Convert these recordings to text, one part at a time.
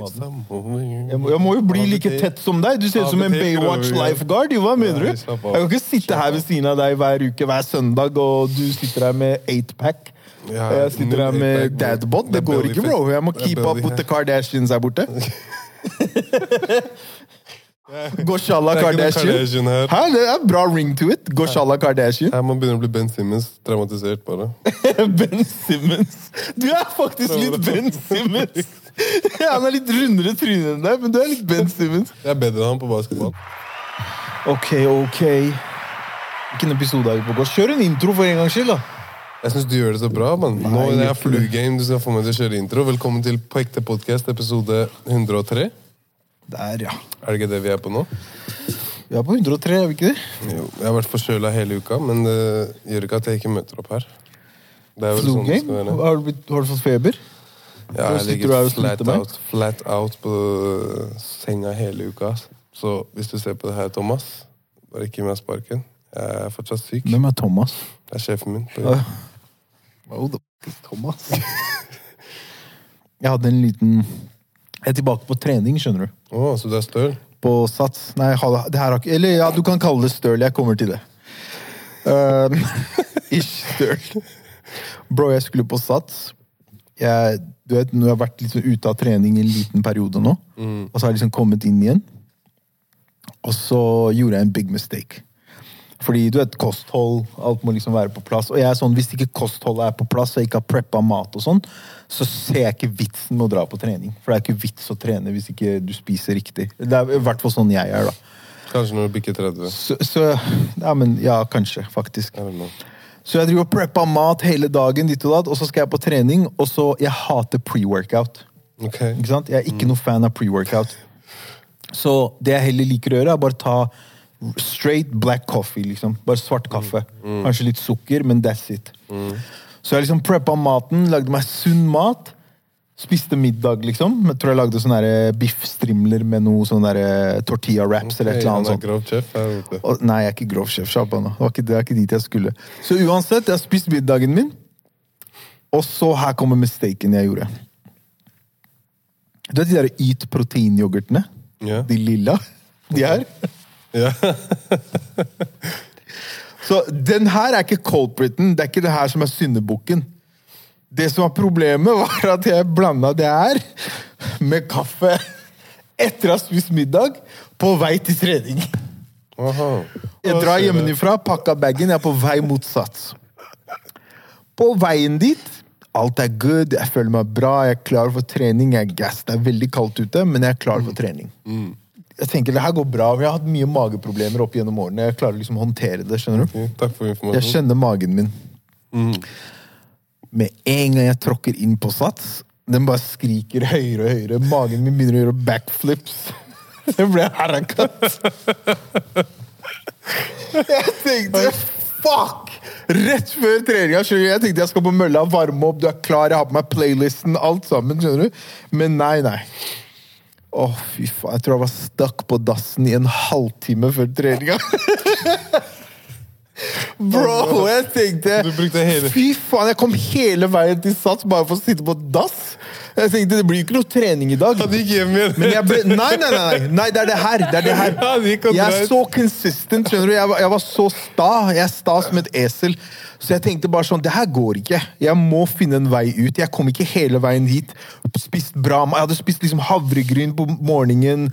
maten. Jeg Jeg må, jeg må jo bli like tett som deg. Du ser ut som en Baywatch lifeguard. Jo, hva mener du? Jeg kan ikke sitte her ved siden av deg hver uke, hver søndag, og du sitter her med eightpack. Jeg sitter her med dadbod. Det går ikke, bro. Jeg må keep up with the. Kardashians her borte. Goshala Kardashian. Kardashian. Hæ, det er bra ring to it. Goshala Kardashian. Her må begynne å bli Ben Simmons. Traumatisert, bare. Ben Simmons. Du er faktisk litt Ben Simmons. Ja, han er litt rundere trynet enn deg, men du er litt Ben Stevens. Jeg er bedre enn han på basketball. Ok, ok. Hvilken episode er vi på? Gå? Kjør en intro for en gangs skyld, da. Jeg syns du gjør det så bra, Man. Nå er det ikke det. fluegame. Du skal få meg til å kjøre intro. Velkommen til På ekte podkast, episode 103. Der, ja. Er det ikke det vi er på nå? Vi er på 103, er vi ikke det? Jo, jeg har vært forkjøla hele uka, men det gjør ikke at jeg ikke møter opp her. Det er vel sånn det skal være. Har, du blitt- har du fått feber? Ja, jeg ligger flat out, flat out på senga hele uka. Så hvis du ser på det her, Thomas, bare ikke gi meg sparken. Jeg er fortsatt syk. Hvem er Thomas? Det er sjefen min. på Ja. Oh, Thomas. Jeg hadde en liten Jeg er tilbake på trening, skjønner du. Å, så du er støl? På sats. Nei, det her har ikke Eller ja, du kan kalle det støl. Jeg kommer til det. Uh, ikke støl. Bro, jeg skulle på sats. Jeg, du vet, Når jeg har vært sånn ute av trening i en liten periode nå, og så har jeg liksom kommet inn igjen, og så gjorde jeg en big mistake. Fordi du vet, kosthold, alt må liksom være på plass. Og jeg er sånn, hvis ikke kostholdet er på plass, og jeg ikke har preppa mat og sånn, så ser jeg ikke vitsen med å dra på trening. For det er ikke vits å trene hvis ikke du spiser riktig. Det er i hvert fall sånn jeg er, da. Kanskje når du bikker 30. Så, så Ja, men ja, kanskje, faktisk. Så jeg driver og preppa mat hele dagen, ditt og datt, og så skal jeg på trening, og så Jeg hater pre-workout. Okay. Ikke sant? Jeg er ikke noe fan av pre-workout. Så det jeg heller liker å gjøre, er bare ta straight black coffee, liksom. Bare svart kaffe. Kanskje litt sukker, men that's it. Så jeg liksom preppa maten, lagde meg sunn mat. Spiste middag, liksom. Jeg tror jeg lagde sånne der biffstrimler med noe sånne der tortilla wraps eller et eller annet sånt. grov chef. Og, nei, jeg er ikke grov sjef. Det var ikke, det er ikke dit jeg skulle. Så uansett, jeg har spist middagen min, og så her kommer mistaken jeg gjorde. Du vet de der Yt proteinyoghurtene? Yeah. De lilla? De her? Yeah. Så den her er ikke culpriten. Det er ikke det her som er syndebukken. Det som var problemet, var at jeg blanda det her med kaffe etter å ha spist middag, på vei til trening. Aha. Jeg drar hjemmefra, pakka bagen, jeg er på vei mot Sats. På veien dit, alt er good, jeg føler meg bra, jeg er klar for trening, jeg er gass. Det er veldig kaldt ute, men jeg er klar for trening. Jeg tenker det her går bra, jeg har hatt mye mageproblemer opp gjennom årene. Jeg klarer liksom å håndtere det, skjønner du? Takk for Jeg kjenner magen min. Med en gang jeg tråkker inn på Sats, den bare skriker høyere og høyere. Magen min begynner å gjøre backflips. Det ble harakat. Jeg tenkte fuck! Rett før treninga. Jeg tenkte jeg skal på mølla, varme opp, du er klar, jeg har på meg playlisten, alt sammen. skjønner du? Men nei, nei. Å, fy faen. Jeg tror jeg var stuck på dassen i en halvtime før treninga. Bro, jeg tenkte Fy faen, jeg kom hele veien til Sats bare for å sitte på dass. Jeg tenkte det blir ikke noe trening i dag. Han gikk hjem igjen. Men jeg ble, nei, nei, nei, nei, det er det her. Det er det her. Jeg er så consistent, skjønner du. Jeg var, jeg var så sta. Jeg er sta som et esel. Så jeg tenkte bare sånn, det her går ikke. Jeg må finne en vei ut. Jeg kom ikke hele veien hit. Spist bra. Jeg hadde spist liksom havregryn på morgenen,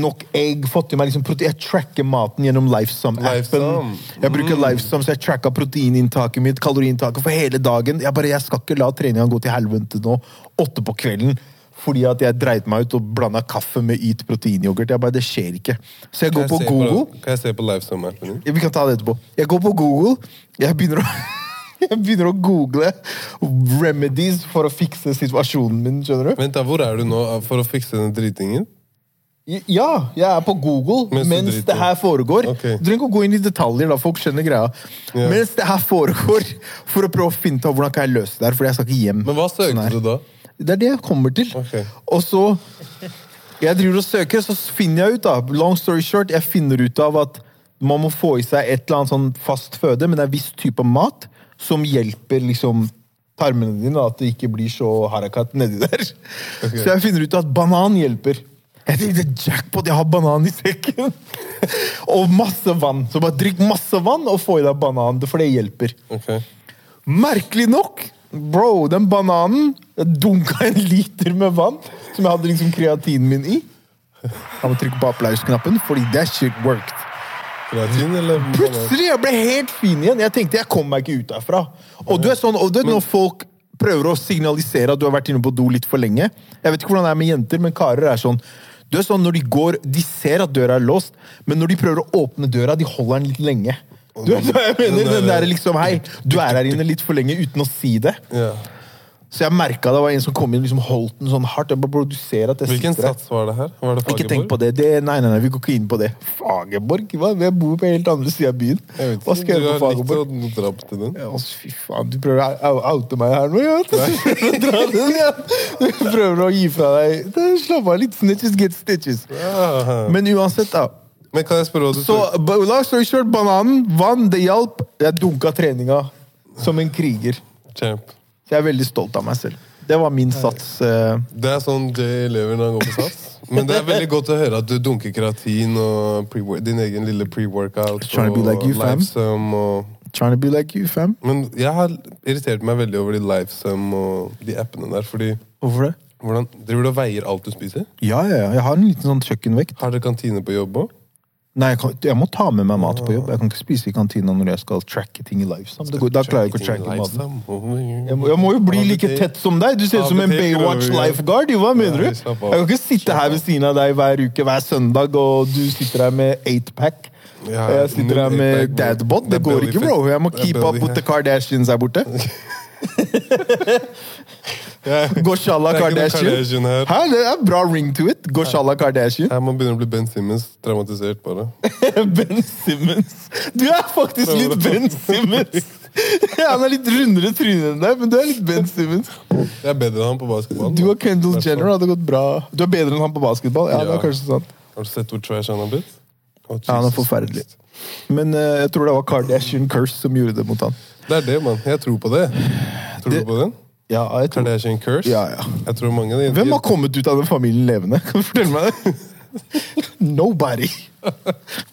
nok egg, fått i meg liksom protein. Jeg tracker maten gjennom Lifesum-appen. Jeg bruker Lifesum, så jeg tracka proteininntaket mitt, kaloriinntaket for hele dagen. Jeg bare, jeg skal ikke la treninga gå til helvete nå, åtte på kvelden. Fordi at jeg dreit meg ut og blanda kaffe med Yt proteinyoghurt. Jeg bare, Det skjer ikke. Så jeg går jeg på Google. Kan jeg se på livesum-appen din? Ja, Vi kan ta det etterpå. Jeg går på Google. Jeg begynner å, jeg begynner å google remedies for å fikse situasjonen min. skjønner du? Vent da, Hvor er du nå for å fikse den dritingen? Ja, jeg er på Google Mens mens, det her foregår. Ok. Du trenger ikke å gå inn i detaljer, da folk skjønner greia. Yeah. Mens det her foregår, for å prøve å finne ut hvordan kan jeg løse det her. Fordi jeg skal ikke hjem. Men hva sånn søkte du da? Det er det jeg kommer til. Okay. Og så Jeg driver og søker, så finner jeg ut, da Long story short, jeg finner ut av at man må få i seg et eller annet sånn fast føde, men det er en viss type mat som hjelper liksom tarmene dine, at det ikke blir så harakat nedi der. Så jeg finner ut at banan hjelper. Jeg tenkte jackpot, jeg har banan i sekken! og masse vann. Så bare drikk masse vann og få i deg banan, for det hjelper. Okay. Merkelig nok, bro, den bananen Jeg dunka en liter med vann, som jeg hadde liksom kreatinen min i. Jeg må trykke på applausknappen, fordi that shit worked. Kreatin eller? Plutselig jeg ble helt fin igjen. Jeg tenkte jeg kommer meg ikke ut derfra. Og du er sånn, og du vet når folk prøver å signalisere at du har vært inne på do litt for lenge. Jeg vet ikke hvordan det er med jenter, men karer er sånn. Du er sånn når De går, de ser at døra er låst, men når de prøver å åpne døra, de holder den litt lenge. Du vet hva jeg mener? Den der liksom, hei, Du er her inne litt for lenge uten å si det. Ja. Så jeg merka det var en som kom inn liksom holdt den sånn hardt. Jeg bare at jeg Hvilken sitter her. sats var det her? Var det Ikke tenk på det. det nei, nei, nei, vi går ikke inn på det. Fagerborg? Hva? Jeg bor på helt andre sida av byen. Jeg vet Hva skal jeg gjøre på har likt har å dra opp til den. Ja, altså, fy faen, du prøver å oute meg her nå, ja? Dra den, ja. Du prøver å gi fra deg Slapp av litt. Snitches get stitches. Ja. Men uansett, da. Men kan jeg spørre hva du Så ba- long story bananen, vann, det hjalp. Jeg dunka treninga som en kriger. Champ. Så jeg er veldig stolt av meg selv. Det var min sats. eh. Det er sånn Jay lever når han går på sats. Men det er veldig godt å høre at du dunker kreatin og din egen lille pre-workout Trying to be like you, fam. og Trying to be like you, fam. Men jeg har irritert meg veldig over de Lifesum og de appene der. Fordi Hvorfor det? hvordan, Driver du og veier alt du spiser? Ja, ja, ja. Jeg har en liten sånn kjøkkenvekt. Har dere kantine på jobb òg? Nei, jeg, kan, jeg må ta med meg mat på jobb. Jeg kan ikke spise i kantina når jeg skal tracke ting i livesam. Da klarer jeg ikke å tracke maten. Jeg må, jeg må jo bli like tett som deg. Du ser ut som en Baywatch lifeguard! Hva mener du? Jeg kan ikke sitte her ved siden av deg hver uke, hver søndag, og du sitter her med 8-pack. Og jeg sitter her med 8-pack, dadbod. Det går ikke, bro. Jeg må keep up with the. Kardashians her borte. Goshala Kardashian. Kardashian her. Hæ, det er bra ring to it. Goshala Kardashian. Her må begynne å bli Ben Simmons traumatisert, bare. Ben Simmons. Du er faktisk litt Ben Simmons! Han er litt rundere tryne enn deg, men du er litt Ben Simmons. Jeg er bedre enn han på basketball. Du og Kendall Jenner hadde gått bra. Du er bedre enn han på basketball. Ja, det er kanskje sant. Har du sett hvor trash han har blitt? Oh, Ja, han er forferdelig. Men uh, jeg tror det var Kardashian Curse som gjorde det mot han. Det er det, mann. Jeg tror på det. Tror Det- du på den? Ja, jeg tror Kardashian Curse? Ja, ja. Jeg tror mange av de Hvem har kommet ut av den familien levende? Kan du fortelle meg det? Nobody.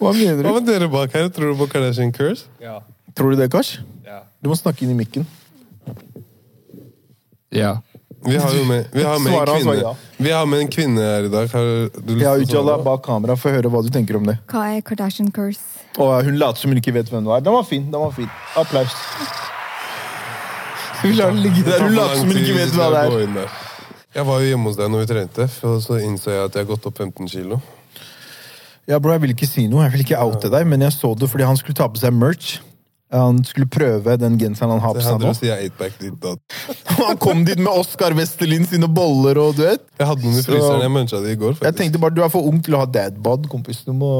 Hva mener du? Hva med dere bak her? Tror du på Kardashian Curse? Ja. Tror du det, Kars? Ja. Du må snakke inn i mikken. ja. Vi har jo med, vi har med en kvinne ja. Vi har med en kvinne her i dag. Har du lyst Ja, til å Ujala svare? bak kamera, få høre hva du tenker om det. Hva er Kardashian curse? Og hun later som hun ikke vet hvem du er. Den var fin. den var fin. Applaus. Vi lar den ligge der. Hun later som hun ikke vet hva det er. Jeg var jo hjemme hos deg når vi trente, og så innså jeg at jeg har gått opp 15 kilo. Ja, bro, Jeg vil ikke si noe, jeg vil ikke oute deg, men jeg så det fordi han skulle ta på seg merch. Han skulle prøve den genseren han har på seg nå. si. Han kom dit med Oskar Westerlin sine boller og du vet. Jeg hadde noen i fryseren. Jeg muncha det i går. faktisk. Jeg tenkte bare du er for ung til å ha dadbod, kompis. Du må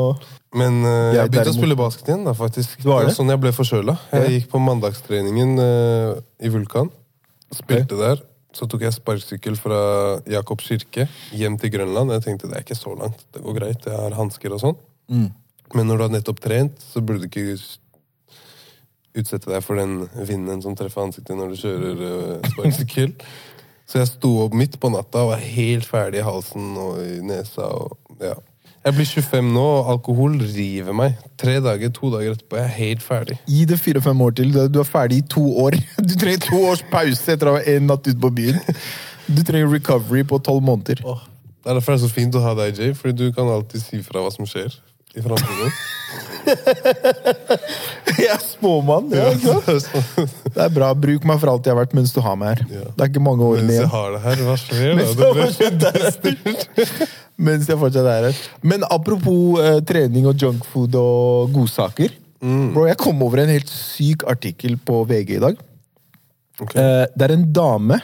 Men uh, Jeg jeg begynte å spille basket igjen, da, faktisk. Det var Det sånn jeg ble forkjøla. Jeg gikk på mandagstreningen uh, i Vulkan. Spilte der. Så tok jeg sparkesykkel fra Jakob kirke hjem til Grønland. Jeg tenkte det er ikke så langt, det går greit, jeg har hansker og sånn. Mm. Men når du har nettopp trent, så burde du ikke utsette deg for den vinden som treffer ansiktet når du kjører uh, sparkesykkel. Så jeg sto opp midt på natta og var helt ferdig i halsen og i nesa. Og, ja. Jeg blir 25 nå, og alkohol river meg. Tre dager, to dager etterpå jeg er helt ferdig. Gi det fire-fem år til. Du er ferdig i to år. Du trenger to års pause etter å ha en natt ute på byen. Du trenger recovery på tolv måneder. Det er derfor det er så fint å ha deg, Jay, fordi du kan alltid si fra hva som skjer i framtiden. Jeg er spåmann. Ja? Det er bra. Bruk meg for alt jeg har vært mens du har meg her. Det er ikke mange årene Mens jeg har det her, hva skjer da? Mens jeg fortsatt er her. Er. Men apropos eh, trening og junkfood og godsaker. Mm. Bro, jeg kom over en helt syk artikkel på VG i dag. Okay. Eh, det er en dame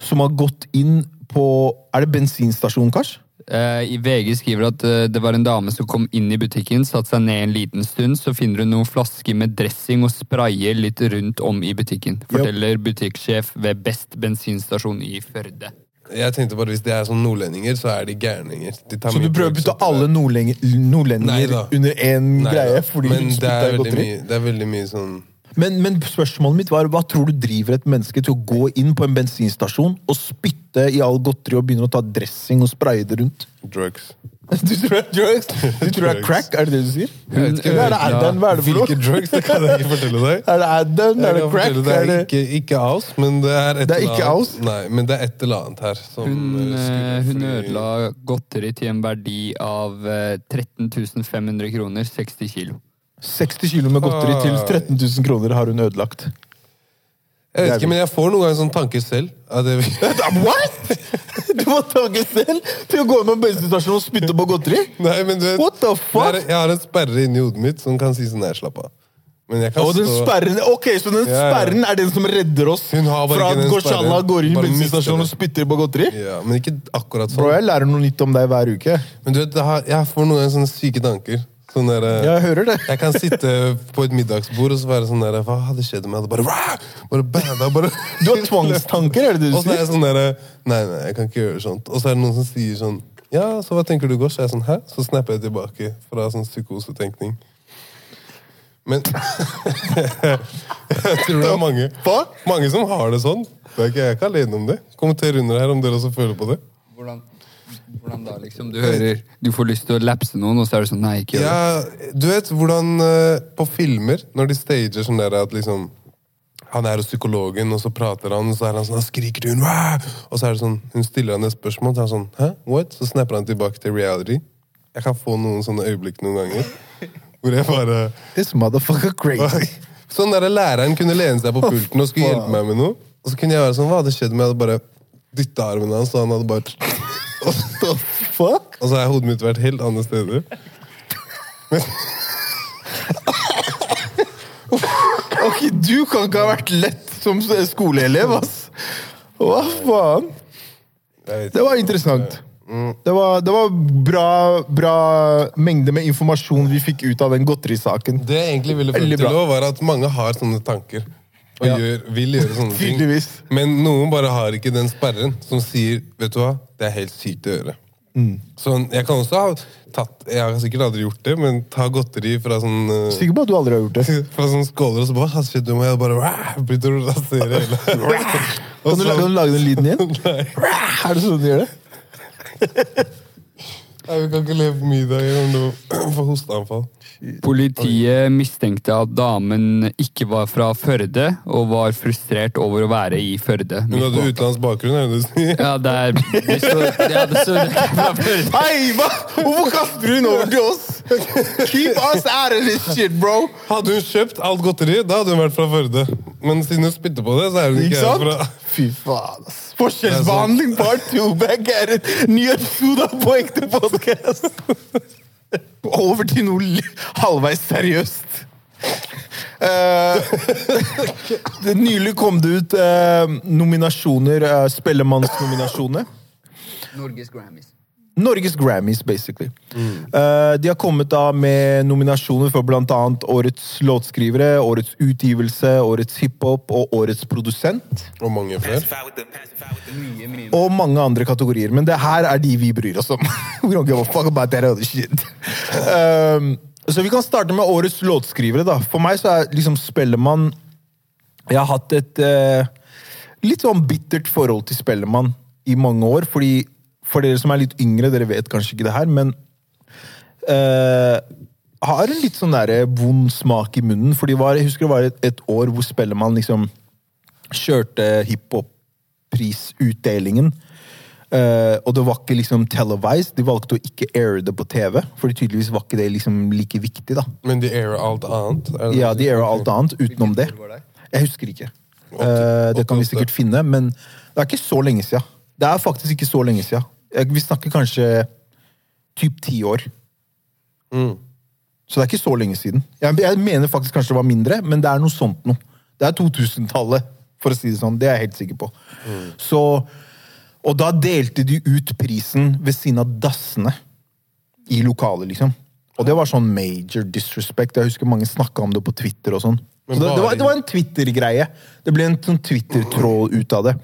som har gått inn på Er det bensinstasjon, Kars? Eh, I VG skriver at eh, det var en dame som kom inn i butikken, satte seg ned en liten stund, så finner hun noen flasker med dressing og sprayer litt rundt om i butikken. Forteller butikksjef ved Best bensinstasjon i Førde. Jeg tenkte bare Hvis de er sånn nordlendinger, så er de gærninger. De tar Så du prøver å putte alle nordlendinger, nordlendinger under én greie? Fordi Men det er, mye, det er veldig mye sånn Men, men spørsmålet mitt var, hva tror du driver et menneske til å gå inn på en bensinstasjon og spytte i all godteri og begynne å ta dressing og spraye det rundt? Drugs. Du tror det er drugs? Du tror det er crack? Er det det du sier? Hun er det Adden? Hva er det for Hvilke drugs, det kan jeg ikke fortelle deg. Er det Adden? Er det crack? Det Er ikke, ikke aus, men det er et Det er eller ikke annet. aus? Nei, men det er et eller annet her. Som Hun, eh, eh, hun ødela godteri til en verdi av eh, 13 500 kroner, 60 kilo. 60 kilo med godteri til 13 000 kroner har hun ødelagt. Jeg vet ikke, men jeg får noen ganger sånn tanke selv. What?! Du må tanke selv til å gå inn på bensinstasjonen og spytte på godteri? nei, men du vet, What the fuck? det er- Jeg har en sperre inni hodet mitt som kan si sånn Nei, slapp av. Men jeg kan Og den stå sperren, ok, Så den Ja, ja. sperren er den som redder oss fra at Goshala går inn i bensinstasjonen og spytter på godteri? Ja, men ikke akkurat sånn. Bro, jeg lærer noe nytt om deg hver uke. Men du vet, jeg får noen ganger sånne syke tanker. Sånn der, eh, Jeg hører det. Jeg kan sitte på et middagsbord og så være sånn der Hva hadde skjedd om jeg hadde bare Rah! Bare bada, bare Du har tvangstanker, er det du sier? Og så er jeg sånn der Nei, nei, jeg kan ikke gjøre sånt. Og så er det noen som sier sånn Ja, så hva tenker du, går? Så er jeg sånn Hæ? Så snapper jeg tilbake fra sånn psykosetenkning. Men jeg tror det er mange Hva? Mange som har det sånn. Det er ikke, jeg er ikke alene om det. Kommenter under her om dere også føler på det. Hvordan, hvordan da, liksom? Du hører Du får lyst til å lapse noen, og så er det sånn Nei, ikke gjør det. Ja, du vet hvordan eh, på filmer, når de stager sånn der at liksom han er hos psykologen, og så prater han, og så er han sånn, han skriker hun, «Wah!» og så er det sånn, hun stiller han et spørsmål, så er han sånn, hæ, what? Så snapper han tilbake til reality. Jeg kan få noen sånne øyeblikk noen ganger, hvor jeg bare... This motherfucker crazy. Sånn der læreren kunne lene seg på pulten og skulle hjelpe meg med noe, og så kunne jeg være sånn, hva hadde skjedd om jeg hadde bare dyttet armen hans, og han hadde bare... What the fuck? Og så har hodet mitt vært helt andre steder. Ok, Du kan ikke ha vært lett som skoleelev, ass. Hva faen? Det var interessant. Det var, det var bra, bra mengde med informasjon vi fikk ut av den godterisaken. Det jeg egentlig ville frem til å var at mange har sånne tanker. Og Ja. gjør, vil gjøre sånne ting. Men noen bare har ikke den sperren som sier vet du hva, det er helt sykt å gjøre. Mm. Så jeg kan også ha tatt Jeg har sikkert aldri gjort det, men ta godteri fra sånn eh, Sikker på at du aldri har gjort det? fra sånne skåler, og så bare, shit, du må jeg bare begynte å rasere hele Kan du, lage, kan du lage den lyden igjen? Nei. Er det sånn du gjør det? Nei, vi kan ikke leve på middag om du får hosteanfall. Politiet mistenkte at damen ikke var fra Førde, og var frustrert over å være i Førde. Hun hadde utenlandsk bakgrunn, er det du sier? Ja, det er det står, ja, det står. Hei, hva? Hvorfor kaster den over til oss? Keep us out of this shit, bro! Hadde hun kjøpt alt godteri, da hadde hun vært fra Førde. Men siden hun spytter på det, så er hun Ikke ikke herfra. Fy faen, ass. Forskjellsbehandling part two. Back er et ny episode av På ekte podkast. Over til noe halvveis seriøst. Uh, det nylig kom det ut uh, nominasjoner, uh, Spellemannsnominasjoner. Norges Grammys. Norges Grammys, basically. Eh, de har kommet da med nominasjoner for annet Årets låtskrivere, Årets utgivelse, Årets hiphop og Årets produsent. Og mange flere. Og mange andre kategorier. Men det her er de vi bryr oss om. We don't give a fuck about that other shit. Uh, så vi kan starte med Årets låtskrivere. da. For meg så er liksom Spellemann Jeg har hatt et uh, litt sånn bittert forhold til Spellemann i mange år. fordi For dere som er litt yngre, dere vet kanskje ikke det her, men uh, har en litt sånn der vond smak i munnen. For Jeg husker det var et, et år hvor Spellemann liksom kjørte hiphop-prisutdelingen. Uh, og det var ikke liksom televised. De valgte å ikke aire det på TV. Fordi tydeligvis var ikke det liksom like viktig. da. Men de airer alt annet? Ja, de airer alt annet utenom det. Jeg husker ikke. Uh, det kan vi sikkert finne, men det er ikke så lenge siden. Det er faktisk ikke så lenge siden. Jeg- Vi snakker kanskje typ ti år. Mm. Så det er ikke så lenge siden. Jeg, jeg mener faktisk kanskje det var mindre, men det er noe sånt noe. Det er 2000-tallet, for å si det sånn. Det er jeg helt sikker på. Så, og da delte de ut prisen ved siden av dassene i lokalet, liksom. Og det var sånn major disrespect. Jeg husker mange snakka om det på Twitter og sånn. Så det, det, var, det var en Twitter-greie. Det ble en sånn Twitter-tråd ut av det.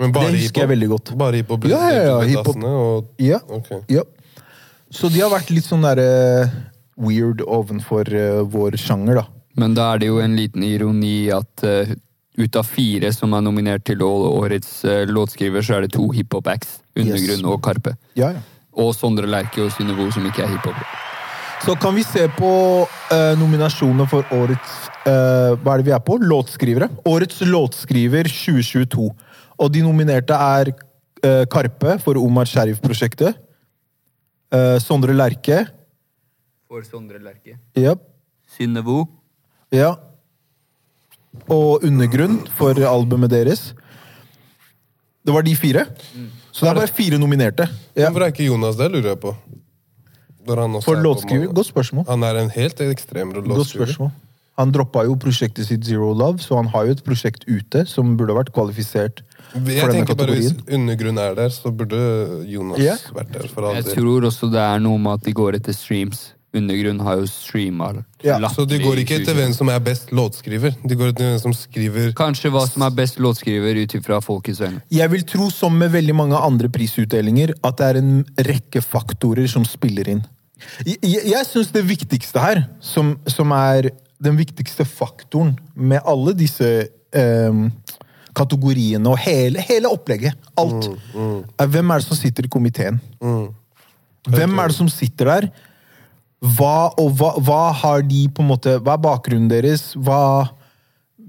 Men bare Det husker jeg veldig godt. Bare hiphop Ja, ja, ja, hiphop. og... Ja. Okay. ja. Så de har vært litt sånn derre weird ovenfor uh, vår sjanger, da. Men da er det jo en liten ironi at uh, ut av fire som er nominert til årets eh, låtskriver, så er det to hiphop-acts. Undergrunn og Karpe. Ja, ja. Og Sondre Lerche og Synnøve som ikke er hiphop. Så kan vi se på uh, nominasjonene for årets uh, Hva er det vi er på? Låtskrivere. Årets låtskriver 2022. Og de nominerte er uh, Karpe for Omar Sharif-prosjektet. Uh, Sondre Lerche. For Sondre Lerche. Ja. Synnevo. ja. Og Undergrunn for albumet deres. Det var de fire. Så det er bare fire nominerte. Ja. Hvorfor er ikke Jonas det, lurer jeg på? Når han også For er låtskriver. Godt spørsmål. Han er en helt ekstrem låtskriver. Han droppa jo prosjektet sitt Zero Love, så han har jo et prosjekt ute som burde vært kvalifisert for Jeg denne tenker bare Hvis kategorien. undergrunn er der, så burde Jonas yeah. vært der. for all Jeg del. tror også det er noe med at de går etter streams. Undergrunn har jo streama Ja, Så de går ikke etter hvem som er best låtskriver. De går etter hvem som skriver Kanskje hva som er best låtskriver ut ifra folkets øyne. Jeg vil tro, som med veldig mange andre prisutdelinger, at det er en rekke faktorer som spiller inn. Jeg, jeg, jeg syns det viktigste her, som, som er den viktigste faktoren med alle disse eh, kategoriene og hele, hele opplegget, alt, er hvem er det som sitter i komiteen? Hvem er det som sitter der? Hva, og hva, hva har de på en måte Hva er bakgrunnen deres? Hva,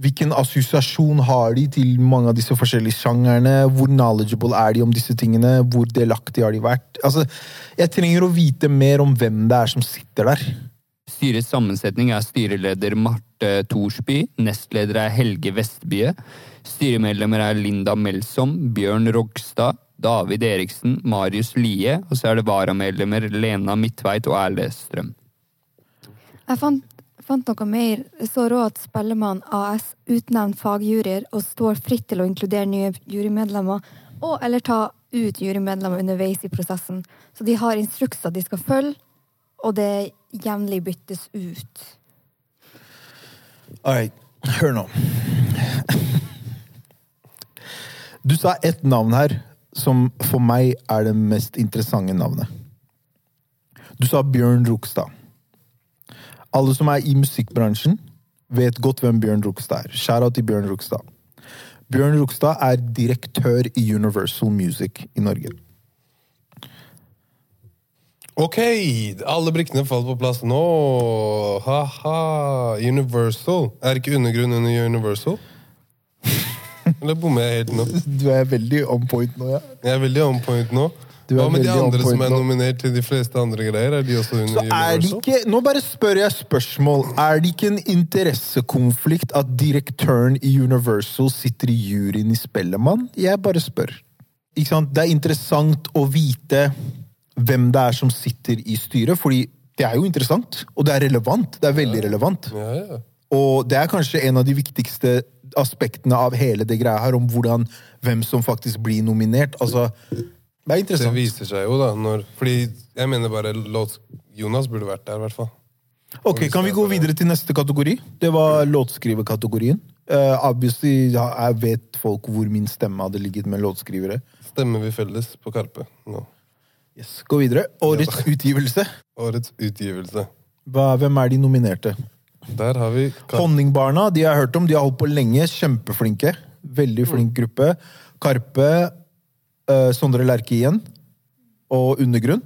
hvilken assosiasjon har de til mange av disse forskjellige sjangerne? Hvor knowledgeable er de om disse tingene? Hvor delaktige har de vært? Altså, jeg trenger å vite mer om hvem det er som sitter der. Styrets sammensetning er styreleder Marte Thorsby, nestleder er Helge Vestbye, styremedlemmer er Linda Melsom, Bjørn Rogstad, David Eriksen, Marius Lie, og så er det varamedlemmer Lena Midtveit og Erle Strøm. Jeg fant, fant noe mer. Står òg at Spellemann AS utnevner fagjuryer og står fritt til å inkludere nye jurymedlemmer og eller ta ut jurymedlemmer underveis i prosessen. Så de har instrukser de skal følge, og det jevnlig byttes ut. Alright, hør nå. Du sa ett navn her som for meg er det mest interessante navnet. Du sa Bjørn Rokstad. Alle som er i musikkbransjen, vet godt hvem Bjørn Rokstad er. Shout-out til Bjørn Rokstad. Bjørn Rokstad er direktør i Universal Music i Norge. Ok, alle brikkene falt på plass nå. Ha-ha. Universal. Er ikke undergrunn under Universal? Eller bommer jeg helt nå? Du er veldig on point nå, ja. Jeg er veldig on point nå. Hva med de andre som er nominert til de fleste andre greier? Er de også under er Universal? ikke Nå bare spør jeg spørsmål. Er det ikke en interessekonflikt at direktøren i Universal sitter i juryen i Spellemann? Jeg bare spør. Ikke sant? Det er interessant å vite hvem det er som sitter i styret, fordi det er jo interessant, og det er relevant. Det er veldig relevant. Ja, ja. Og det er kanskje en av de viktigste aspektene av hele det greia her, om hvordan, hvem som faktisk blir nominert. Altså, det er interessant. Det viser seg jo, da. Når, fordi jeg mener bare låt... Jonas burde vært der, i hvert fall. Ok, Kan vi gå videre til neste kategori? Det var låtskriverkategorien. Uh, obviously ja, jeg vet folk hvor min stemme hadde ligget med låtskrivere. Stemmer vi felles på Karpe nå? Yes. Gå videre. Årets utgivelse. Årets utgivelse. Hva, hvem er de nominerte? Der har vi. Honningbarna de har jeg hørt om, de har holdt på lenge. Kjempeflinke. Veldig flink gruppe. Karpe, eh, Sondre Lerche igjen. Og Undergrunn.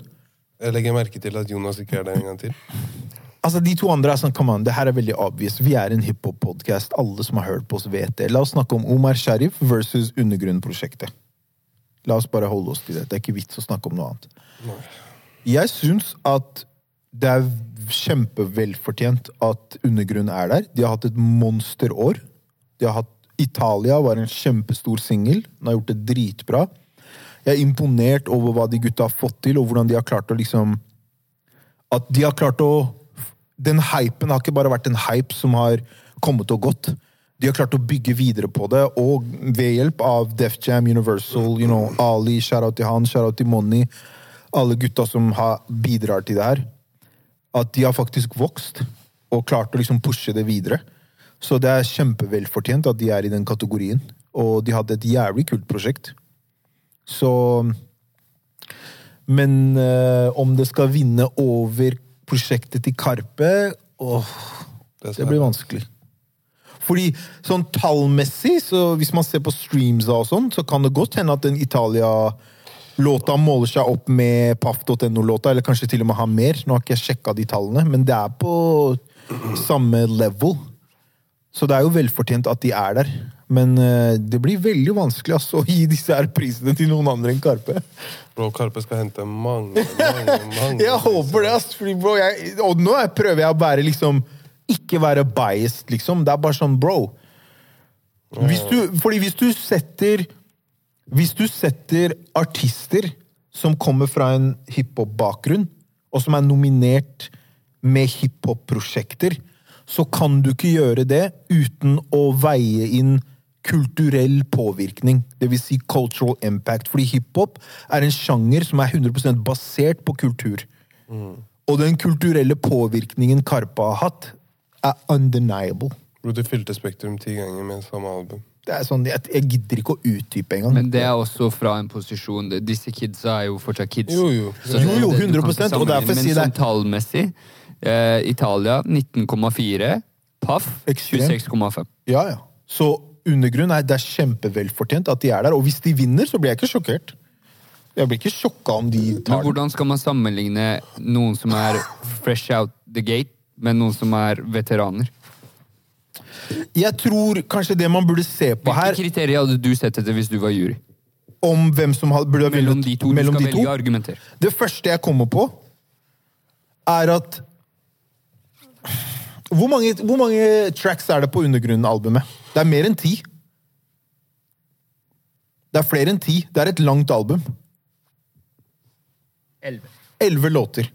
Jeg legger merke til at Jonas ikke er der en gang til. Altså, De to andre er sånn, come on, det her er veldig obvious. Vi er en hiphop-podkast. Alle som har hørt på oss, vet det. La oss snakke om Omar Sharif versus Undergrunn-prosjektet. La oss bare holde oss til det. Det er ikke vits å snakke om noe annet. Jeg syns at det er kjempevelfortjent at undergrunnen er der. De har hatt et monsterår. De har hatt Italia var en kjempestor singel. Den har gjort det dritbra. Jeg er imponert over hva de gutta har fått til, og hvordan de har klart å liksom At de har klart å Den hypen har ikke bare vært en hype som har kommet og gått. De har klart å bygge videre på det, og ved hjelp av Def Jam, Universal, you know, Ali, shout-out til han, shout-out til Money, alle gutta som har, bidrar til det her, at de har faktisk vokst og klart å liksom pushe det videre. Så det er kjempevelfortjent at de er i den kategorien. Og de hadde et jævlig kult prosjekt. Så Men eh, om det skal vinne over prosjektet til Karpe åh, Det blir vanskelig. Fordi sånn tallmessig, så hvis man ser på streams og sånn, så kan det godt hende at den Italia-låta måler seg opp med paff.no-låta, eller kanskje til og med har mer. Nå har ikke jeg sjekka de tallene, men det er på samme level. Så det er jo velfortjent at de er der. Men eh, det blir veldig vanskelig altså, å gi disse her prisene til noen andre enn Karpe. Bro, Karpe skal hente mange, mange, mange Jeg håper det, ass. Fordi, bro, jeg, og nå er- prøver jeg å være liksom Ikke være biased, liksom. Det er bare sånn, bro. Hvis du, fordi hvis du setter Hvis du setter artister som kommer fra en hiphop-bakgrunn, og som er nominert med hiphop-prosjekter, så kan du ikke gjøre det uten å veie inn kulturell påvirkning. Det vil si cultural impact. Fordi hiphop er en sjanger som er 100% basert på kultur. Og den kulturelle påvirkningen Karpe har hatt, er undeniable. Du fylte Spektrum ti ganger med samme album. Det er sånn, Jeg, jeg gidder ikke å utdype engang. Men det er også fra en posisjon Disse kidsa er jo fortsatt kids. Jo, jo. Så Jo, jo, det- du kan 100%, og derfor sier det. Men sånn tallmessig eh, Italia 19,4. Paff Ekstremt. 26,5. Ja, ja. Så undergrunn er det er kjempevelfortjent at de er der. Og hvis de vinner, så blir jeg ikke sjokkert. Jeg blir ikke sjokka om de tar Men hvordan skal man sammenligne noen som er fresh out the gate, med noen som er veteraner? Jeg tror kanskje det man burde se på her Hvilke kriterier hadde du sett etter hvis du var jury? om hvem som burde ha Mellom de to. Du skal velge argumenter. Det første jeg kommer på, er at hvor mange, hvor mange tracks er det på Undergrunnen-albumet? Det er mer enn ti. Det er flere enn ti. Det er et langt album. Elleve låter.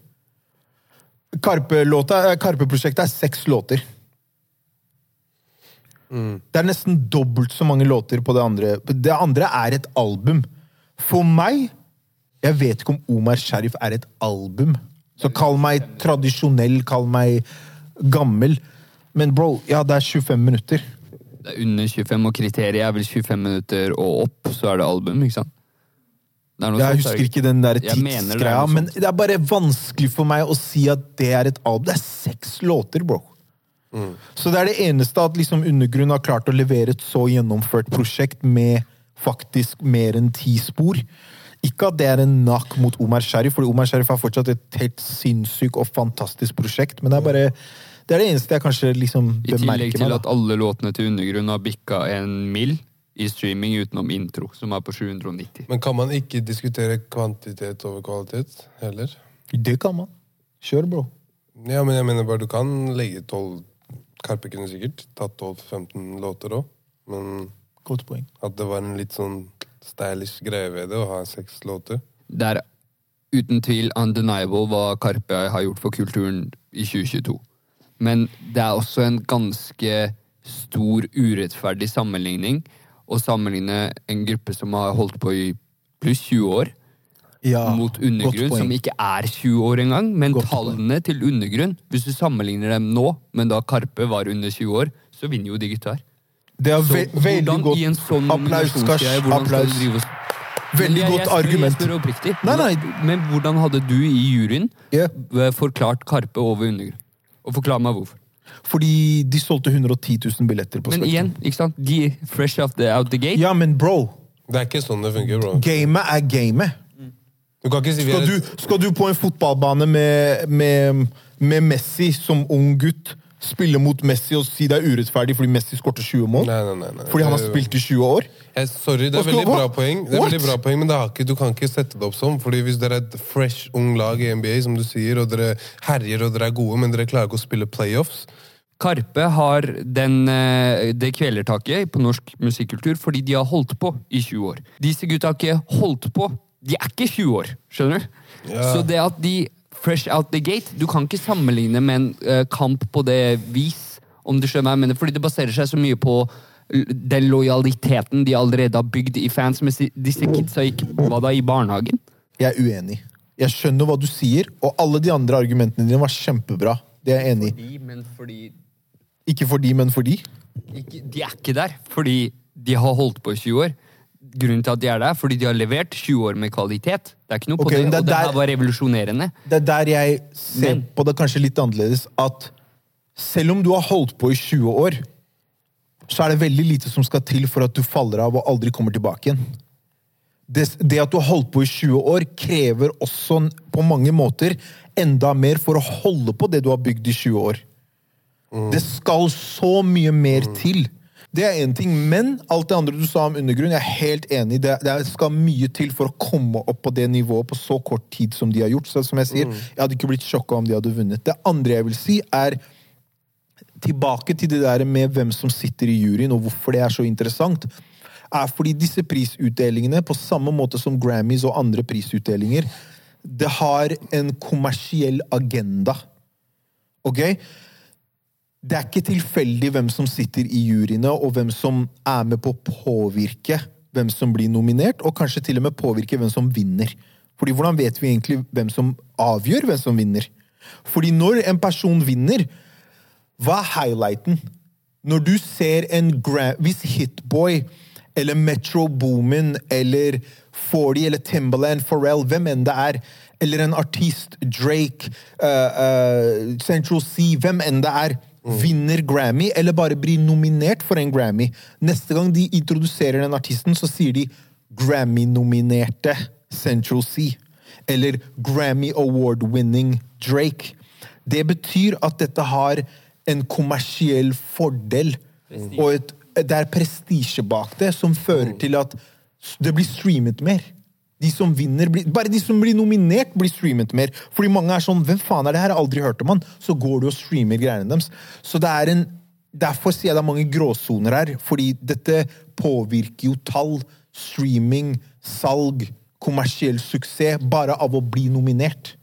Karpe-låta- eh, Karpe-prosjektet er seks låter. Det er nesten dobbelt så mange låter på det andre. Det andre er et album. For meg Jeg vet ikke om Omar Sharif er et album. Så kall meg tradisjonell, kall meg gammel. Men bro, ja, det er 25 minutter. Det er under 25, og kriteriet er vel 25 minutter og opp, så er det album, ikke sant? Det er noe Jeg sånt, husker er ikke den der er tidsgreia, men det er bare vanskelig for meg å si at det er et album. Det er seks låter, bro. Så det er det eneste at liksom Undergrunn har klart å levere et så gjennomført prosjekt med faktisk mer enn ti spor. Ikke at det er en nakk mot Omar Sharif, for Omar Sharif er fortsatt et helt sinnssykt og fantastisk prosjekt, men det er bare det er det eneste jeg kanskje liksom I tillegg til meg. at alle låtene til Undergrunn har bikka en mill i streaming utenom intro, som er på 790. Men kan man ikke diskutere kvantitet over kvalitet heller? Det kan man. Kjør, bro. Ja, men jeg mener bare du kan legge tolv Karpe kunne sikkert tatt 12-15 låter òg, men Godt poeng. at det var en litt sånn stylish greie ved det å ha seks låter. Det er uten tvil undeniable hva Karpe har gjort for kulturen i 2022. Men det er også en ganske stor urettferdig sammenligning å sammenligne en gruppe som har holdt på i pluss 20 år, Ja, mot undergrunn, som ikke er 20 år engang. Men Godt tallene til undergrunn, hvis du sammenligner dem nå, men da Karpe var under 20 år, så vinner jo de gutta her. Det er Så veldig godt i en sånn Applaus, skal Applaus. Veldig jeg- godt jeg argument. Jeg spør oppriktig. Nei, nei. Men hvordan hadde du i juryen eh, forklart Karpe over undergrunn? Og forklar meg hvorfor. Fordi de solgte 110 000 billetter på Men igjen, ikke sant? De fresh out the, out the gate. Ja, men bro. Det er ikke sånn det funker, bro. Gamet er gamet. Du kan ikke si vi Skal er du, skal du på en fotballbane med, med, med Messi som ung gutt, spille mot Messi og si det er urettferdig fordi Messi skårte 20 mål? Nei, nei, nei, nei. Fordi han har spilt i 20 år? Jeg, sorry, det er veldig bra poeng, Det er veldig bra poeng men det har ikke, du kan ikke sette det opp sånn. Fordi Hvis dere er et fresh, ung lag i NBA, som du sier, og dere herjer og dere er gode, men dere klarer ikke å spille playoffs Karpe har den, eh, det kvelertaket på norsk musikkultur fordi de har holdt på i 20 år. Disse gutta har ikke holdt på. De er ikke 20 år, skjønner du? Ja. Så det at de fresh out the gate Du kan ikke sammenligne med en uh, kamp på det vis, om du skjønner hva jeg mener, fordi det baserer seg så mye på den lojaliteten de allerede har bygd i fans, mens disse kidsa gikk hva da, i barnehagen. Jeg er uenig. Jeg skjønner hva du sier, og alle de andre argumentene dine var kjempebra. Det er jeg enig i. Men fordi Ikke fordi, men fordi? ikke, De er ikke der fordi de har holdt på i 20 år. Grunnen til at de er der, fordi de har levert 20 år med kvalitet. Det er ikke noe på det, det og der, det her var revolusjonerende. Det er der jeg ser Men- på det kanskje litt annerledes. At Selv om du har holdt på i 20 år, så er det veldig lite som skal til for at du faller av og aldri kommer tilbake igjen. Det, det at du har holdt på i 20 år, krever også på mange måter enda mer for å holde på det du har bygd i 20 år. Det skal så mye mer til. Det er én ting, men alt det andre du sa om undergrunn, jeg er helt enig. Det, det skal mye til for å komme opp på det nivået på så kort tid som de har gjort. Så som jeg sier, jeg hadde ikke blitt sjokka om de hadde vunnet. Det andre jeg vil si, er tilbake til det der med hvem som sitter i juryen, og hvorfor det er så interessant, er fordi disse prisutdelingene, på samme måte som Grammys og andre prisutdelinger, det har en kommersiell agenda. Ok? Det er ikke tilfeldig hvem som sitter i juryene, og hvem som er med på å påvirke hvem som blir nominert, og kanskje til og med påvirke hvem som vinner. Fordi hvordan vet vi egentlig hvem som avgjør hvem som vinner? Fordi når en person vinner, hva er highlighten? Når du ser en grand, Hvis Hitboy eller Metro Boomin eller 40 eller Timbaland, Pharrell, hvem enn det er, eller en artist, Drake, uh, uh, Central Sea, hvem enn det er, vinner Grammy, eller bare blir nominert for en Grammy Neste gang de introduserer den artisten, så sier de Grammy-nominerte Central Sea. Eller Grammy Award-winning Drake. Det betyr at dette har en kommersiell fordel. Og et, det er prestisje bak det, som fører til at det blir streamet mer. De som vinner, blir, Bare de som blir nominert, blir streamet mer. Fordi mange er sånn 'Hvem faen er det her? Jeg har aldri hørt om han.' Så går du og streamer greiene deres. Så det er en Derfor sier jeg det er mange gråsoner her. Fordi dette påvirker jo tall, streaming, salg, kommersiell suksess, bare av å bli nominert.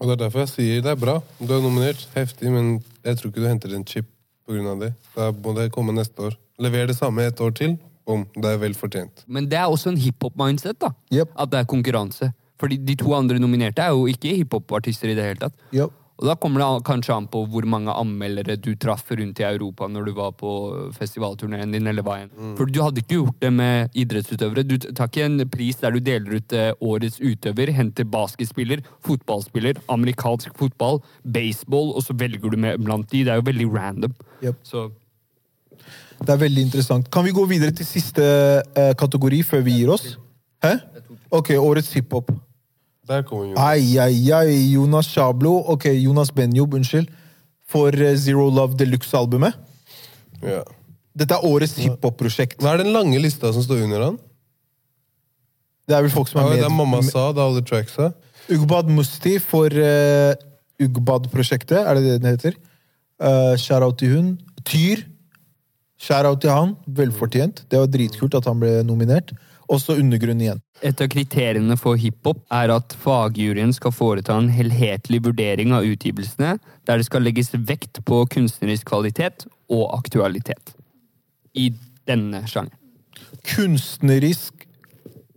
Og det er derfor jeg sier det er bra. Du er nominert, heftig, men jeg tror ikke du henter en chip pga. det. Da må det komme neste år. Lever det samme et år til, bom, det er vel fortjent. Men det er også en hiphop-mindset, da. Yep. At det er konkurranse. Fordi de to andre nominerte er jo ikke hiphop-artister i det hele tatt. Yep. Og da kommer det kanskje an på hvor mange anmeldere du traff rundt i Europa når du var på festivalturneen din, eller hva enn. For du hadde ikke gjort det med idrettsutøvere. Du tar ikke en pris der du deler ut eh, årets utøver, henter basketspiller, fotballspiller, amerikansk fotball, baseball, og så velger du med blant de. Det er jo veldig random. Yep. Så Det er veldig interessant. Kan vi gå videre til siste eh, kategori før vi gir oss? Hæ? Ok, årets hiphop. Der kommer jo Ai, ai, ai, Jonas Shablo. Ok, Jonas Benjob, unnskyld. For eh, Zero Love Deluxe-albumet. ja. Dette er årets hiphop-prosjekt. Hva er den lange lista som står under han? Det er vel folk som Ja, er det er Mamma med. sa, det er alle tracksa. Ugbad Musti for uh, Ugbad-prosjektet, er det det den heter? Uh, Shout-out til hun. Tyr. Shout-out til han. Velfortjent. Det var dritkult at han ble nominert. Også Undergrunn igjen. Et av kriteriene for hiphop er at fagjuryen skal foreta en helhetlig vurdering av utgivelsene, der det skal legges vekt på kunstnerisk kvalitet og aktualitet. I denne sjangeren. Kunstnerisk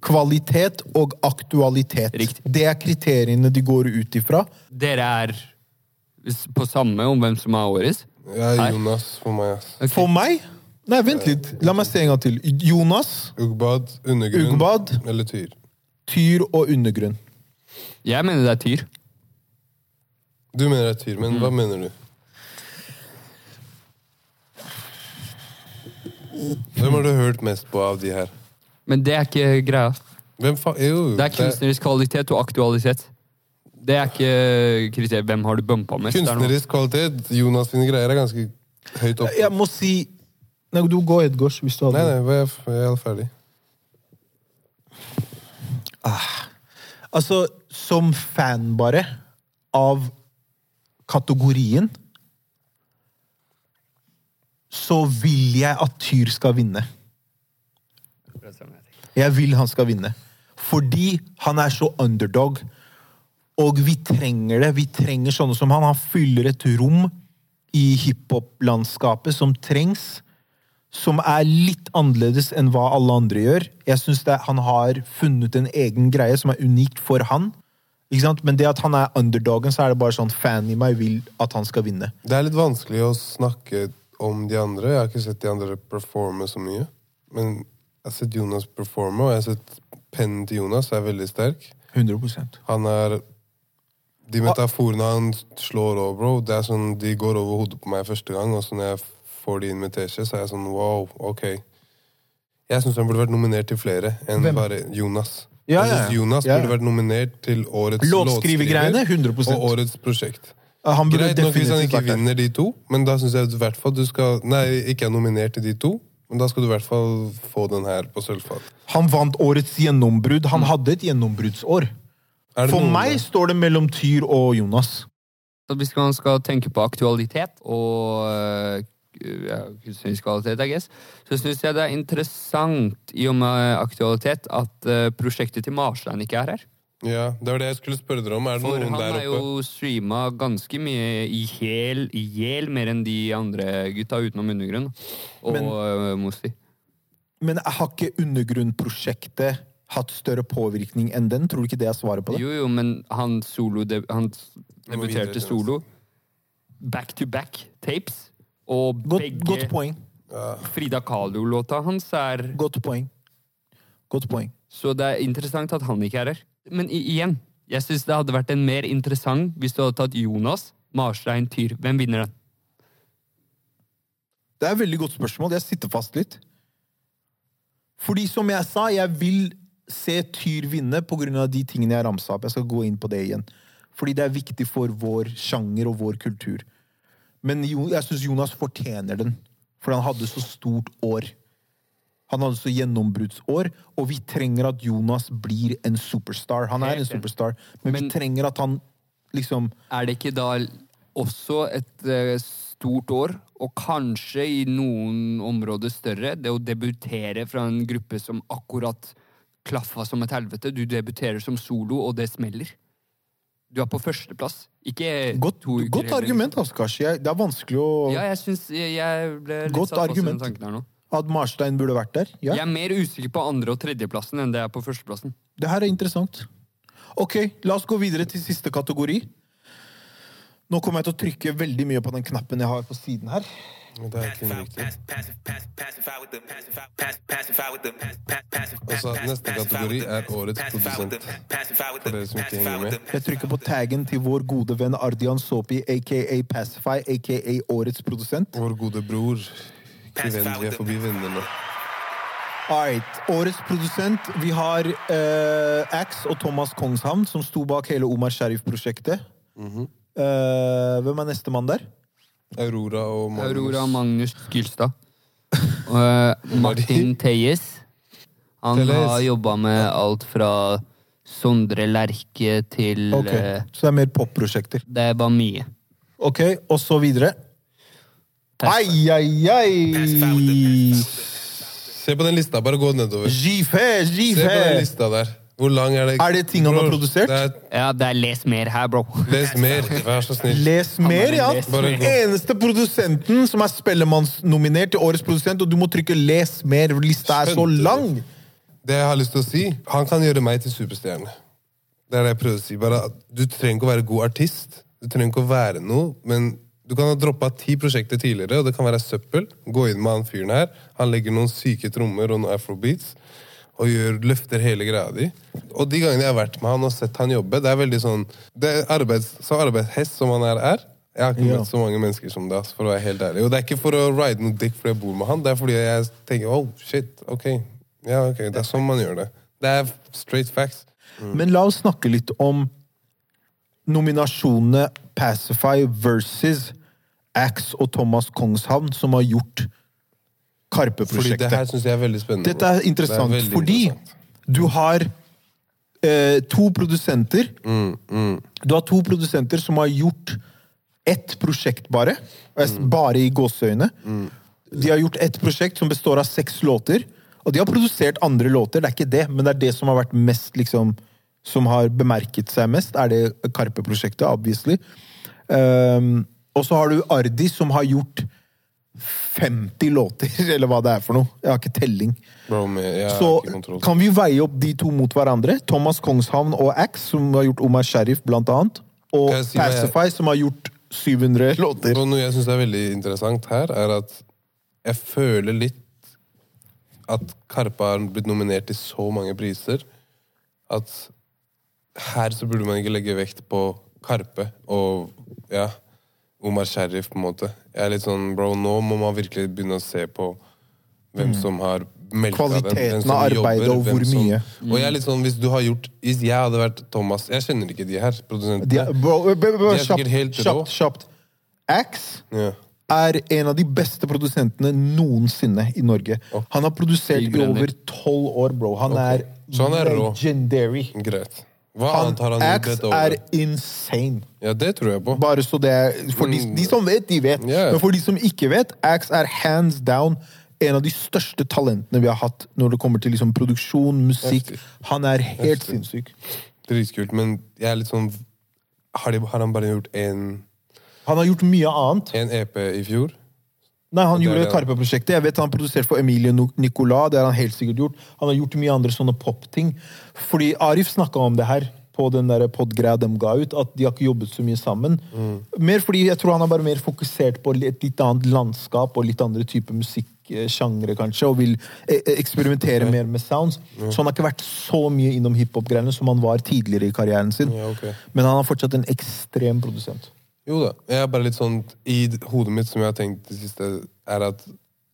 kvalitet og aktualitet. Riktig. Det er kriteriene de går ut ifra. Dere er på samme om hvem som er årets? Ja, er Jonas for meg. Okay. Ok. For meg Nei, vent litt. La meg se en gang til. Jonas, Ugbad, Undergrunn Ugbad. eller Tyr. Tyr og Undergrunn. Jeg mener det er Tyr. Du mener det er Tyr, men hva Mm. mener du? Hvem har du hørt mest på av de her? Men det er ikke greia. Hvem fa... Jo, Det er kunstnerisk kvalitet og aktualitet. Det er ikke kriteriet. Hvem har du bumpa mest? Det er noe- kunstnerisk kvalitet. Jonas sine greier er ganske høyt oppe. Jeg må si Nei, du gå, Edgars, hvis du hadde Nei, nei, jeg er- helt ferdig. ferdig. Altså, som fan bare av kategorien så vil jeg at Tyr skal vinne. Jeg vil han skal vinne. Fordi han er så underdog. Og vi trenger det. Vi trenger sånne som han. Han fyller et rom i hiphop-landskapet som trengs. Som er litt annerledes enn hva alle andre gjør. Jeg synes Han har funnet en egen greie som er unikt for han. Ikke sant? Men det at han er underdogen, så er det bare sånn fan i meg vil at han skal vinne. Det er litt vanskelig å snakke om de andre. Jeg har ikke sett de andre performe så mye. Men jeg har sett Jonas performe, og jeg har sett pennen til Jonas er veldig sterk. 100% Han er De metaforene han slår over, bro, det er sånn, de går over hodet på meg første gang. Og så når jeg får de med så er jeg sånn wow, ok. Jeg syns han burde vært nominert til flere enn Hvem? bare Jonas. Ja, jeg ja, synes. Jonas Ja, ja. burde vært nominert til årets Låtskrivergreiene, låtskriver og årets prosjekt. Han burde Greit nok hvis han ikke vinner de to, men da syns jeg i hvert fall du skal Nei, ikke er nominert til de to, men da skal du i hvert fall få den her på sølvfat. Han vant årets gjennombrudd. Han hadde et gjennombruddsår. For noen- meg står det mellom Tyr og Jonas. Så hvis man skal tenke på aktualitet og øh, ja, kunstnerisk kvalitet, I guess, så syns jeg det er interessant i og med aktualitet at uh, prosjektet til Marstein ikke er her. Ja, det var det jeg skulle spørre dere om. Er det For noen han For han har jo streama ganske mye i hjel, i hjel mer enn de andre gutta utenom Undergrunn. Og Men- uh, Mosti. Men har ikke Undergrunn-prosjektet hatt større påvirkning enn den? Tror du ikke det er svaret på det? Jo, jo, men han solo de, Han debuterte solo. Back to back tapes. Og begge godt poeng. Frida Kahlo-låta hans er Godt poeng. Godt poeng. Så det er interessant at han ikke er her. Men igjen, jeg syns det hadde vært en mer interessant hvis du hadde tatt Jonas, Marstein, Tyr. Hvem vinner den? Det er et veldig godt spørsmål. Jeg sitter fast litt. Fordi som jeg sa, jeg vil se Tyr vinne pga. de tingene jeg ramsa opp. Jeg skal gå inn på det igjen. Fordi det er viktig for vår sjanger og vår kultur. Men jeg syns Jonas fortjener den. For han hadde så stort år. Han hadde så gjennombruddsår, og vi trenger at Jonas blir en superstar. Han er en superstar, men, Men- vi trenger at han liksom Er det ikke da også et eh, stort år, og kanskje i noen områder større, det å debutere fra en gruppe som akkurat klaffa som et helvete? Du debuterer som solo, og det smeller. Du er på førsteplass. Ikke Godt, to uker godt argument, Askars. Det er vanskelig å Ja, jeg syns jeg, jeg ble litt Godt satt fast i den argument. tanken her nå. At Marstein burde vært der. Ja. Jeg er mer usikker på andre- og tredjeplassen enn det jeg er på førsteplassen. Det her er interessant. Ok, la oss gå videre til siste kategori. Nå kommer jeg til å trykke veldig mye på den knappen jeg har på siden her. Det er ikke. Altså, neste kategori er årets produsent. For dere som ikke henger med. Jeg trykker på taggen til vår gode venn Ardian Sopi, aka Pacify, aka årets produsent. Vår gode bror. Ikke venn, vi er forbi vennene. Alright, Årets produsent. Vi har uh, Axe og Thomas Kongshavn, som sto bak hele Omar Sharif-prosjektet. Eh, hvem er nestemann der? Aurora og Magnus. Aurora Magnus Gylstad. Og eh, Martin Teyes. Han Telles. har jobba med alt fra Sondre Lerche til Ok, eh, Så det er mer popprosjekter. Det var mye. Ok, og så videre. Ai, ai, ai! Se på den lista, bare gå nedover. Jife, Se på den jife! lista der. Hvor lang er det? Er det ting han har produsert? Det er, Ja, det er les mer her, bro. les mer, vær så snill. Les mer, ja! Les mer. Eneste produsenten som er Spellemannsnominert til Årets produsent, og du må trykke 'les mer'. Lista er så Skjønte du? lang! Det jeg har lyst til å si, han kan gjøre meg til superstjerne. Det er det jeg prøver å si. Bare at Du trenger ikke å være god artist. Du trenger ikke å være noe, men du kan ha droppa ti prosjekter tidligere, og det kan være søppel. Gå inn med han fyren her. Han legger noen syke trommer og noen afrobeats. Og gjør, løfter hele greia di. Og de gangene jeg har vært med han og sett han jobbe, det er veldig sånn det er arbeids, Så arbeidshest som han er, er Jeg har ikke Ja. møtt så mange mennesker som det, for å være helt ærlig. Og det er ikke for å ride noe dick fordi jeg bor med han, det er fordi jeg tenker oh, shit, ok. Ja, ok, det er sånn man gjør det. Det er straight facts. Men la oss snakke litt om nominasjonene Pacify versus Axe og Thomas Kongshavn, som har gjort Fordi det her Karpe-prosjektet. syns jeg er veldig spennende. Dette er interessant, Det er fordi interessant. du har eh, to produsenter Mm, Du har to produsenter som har gjort ett prosjekt bare. s- Mm. Bare i gåseøyne. De har gjort ett prosjekt som består av seks låter. Og de har produsert andre låter, det er ikke det, men det er det som har vært mest liksom, Som har bemerket seg mest, er det Karpe-prosjektet, obviously. Um, og så har du Ardi, som har gjort 50 låter, eller hva det er for noe. Jeg har ikke telling. Bro, Så ikke kan vi veie opp de to mot hverandre. Thomas Kongshavn og Axe, som har gjort Omar Sheriff, blant annet. Og si Pacify, jeg- som har gjort 700 låter. Og noe jeg syns er veldig interessant her, er at jeg føler litt at Karpe har blitt nominert til så mange priser at her så burde man ikke legge vekt på Karpe og ja, Omar Sharif, på en måte. Jeg er litt sånn, bro, nå må man virkelig begynne å se på hvem som har melka den. Mm. Kvaliteten av arbeidet og hvor som- mye. Og jeg er litt sånn, hvis du har gjort Hvis jeg hadde vært Thomas Jeg kjenner ikke de her produsentene. De er, bro, bro, bro, b- De er kjapt, helt kjapt, kjapt. Axe Ja. er en av de beste produsentene noensinne i Norge. Han har produsert i over tolv år, bro. Han er, han er legendary. Greit. Hva Han, annet har han Axe dette er insane. Ja, det tror jeg på. Bare så det er, For de, de som vet, de vet. Yeah. Men for de som ikke vet, Axe er hands down en av de største talentene vi har hatt når det kommer til liksom produksjon, musikk. Han er helt sinnssyk. Dritkult, men jeg er litt sånn Har, de, har han bare gjort én Han har gjort mye annet. En EP i fjor? Nei, han gjorde Karpe-prosjektet. Jeg vet Han har produsert for Emilie Nicolas. Det har han helt sikkert gjort. Han har gjort mye andre sånne popting. Fordi Arif snakka om det her på den pod-greia de ga ut, at de har ikke jobbet så mye sammen. Mer fordi jeg tror han er bare mer fokusert på et litt annet landskap og litt andre typer musikksjangre, kanskje, og vil eksperimentere eksperimentere mer med sounds. Så han har ikke vært så mye innom hiphop-greiene som han var tidligere i karrieren sin. Ja, okay. Men han er fortsatt en ekstrem produsent. Jo da. Jeg er bare litt sånn I hodet mitt, som jeg har tenkt det siste, er at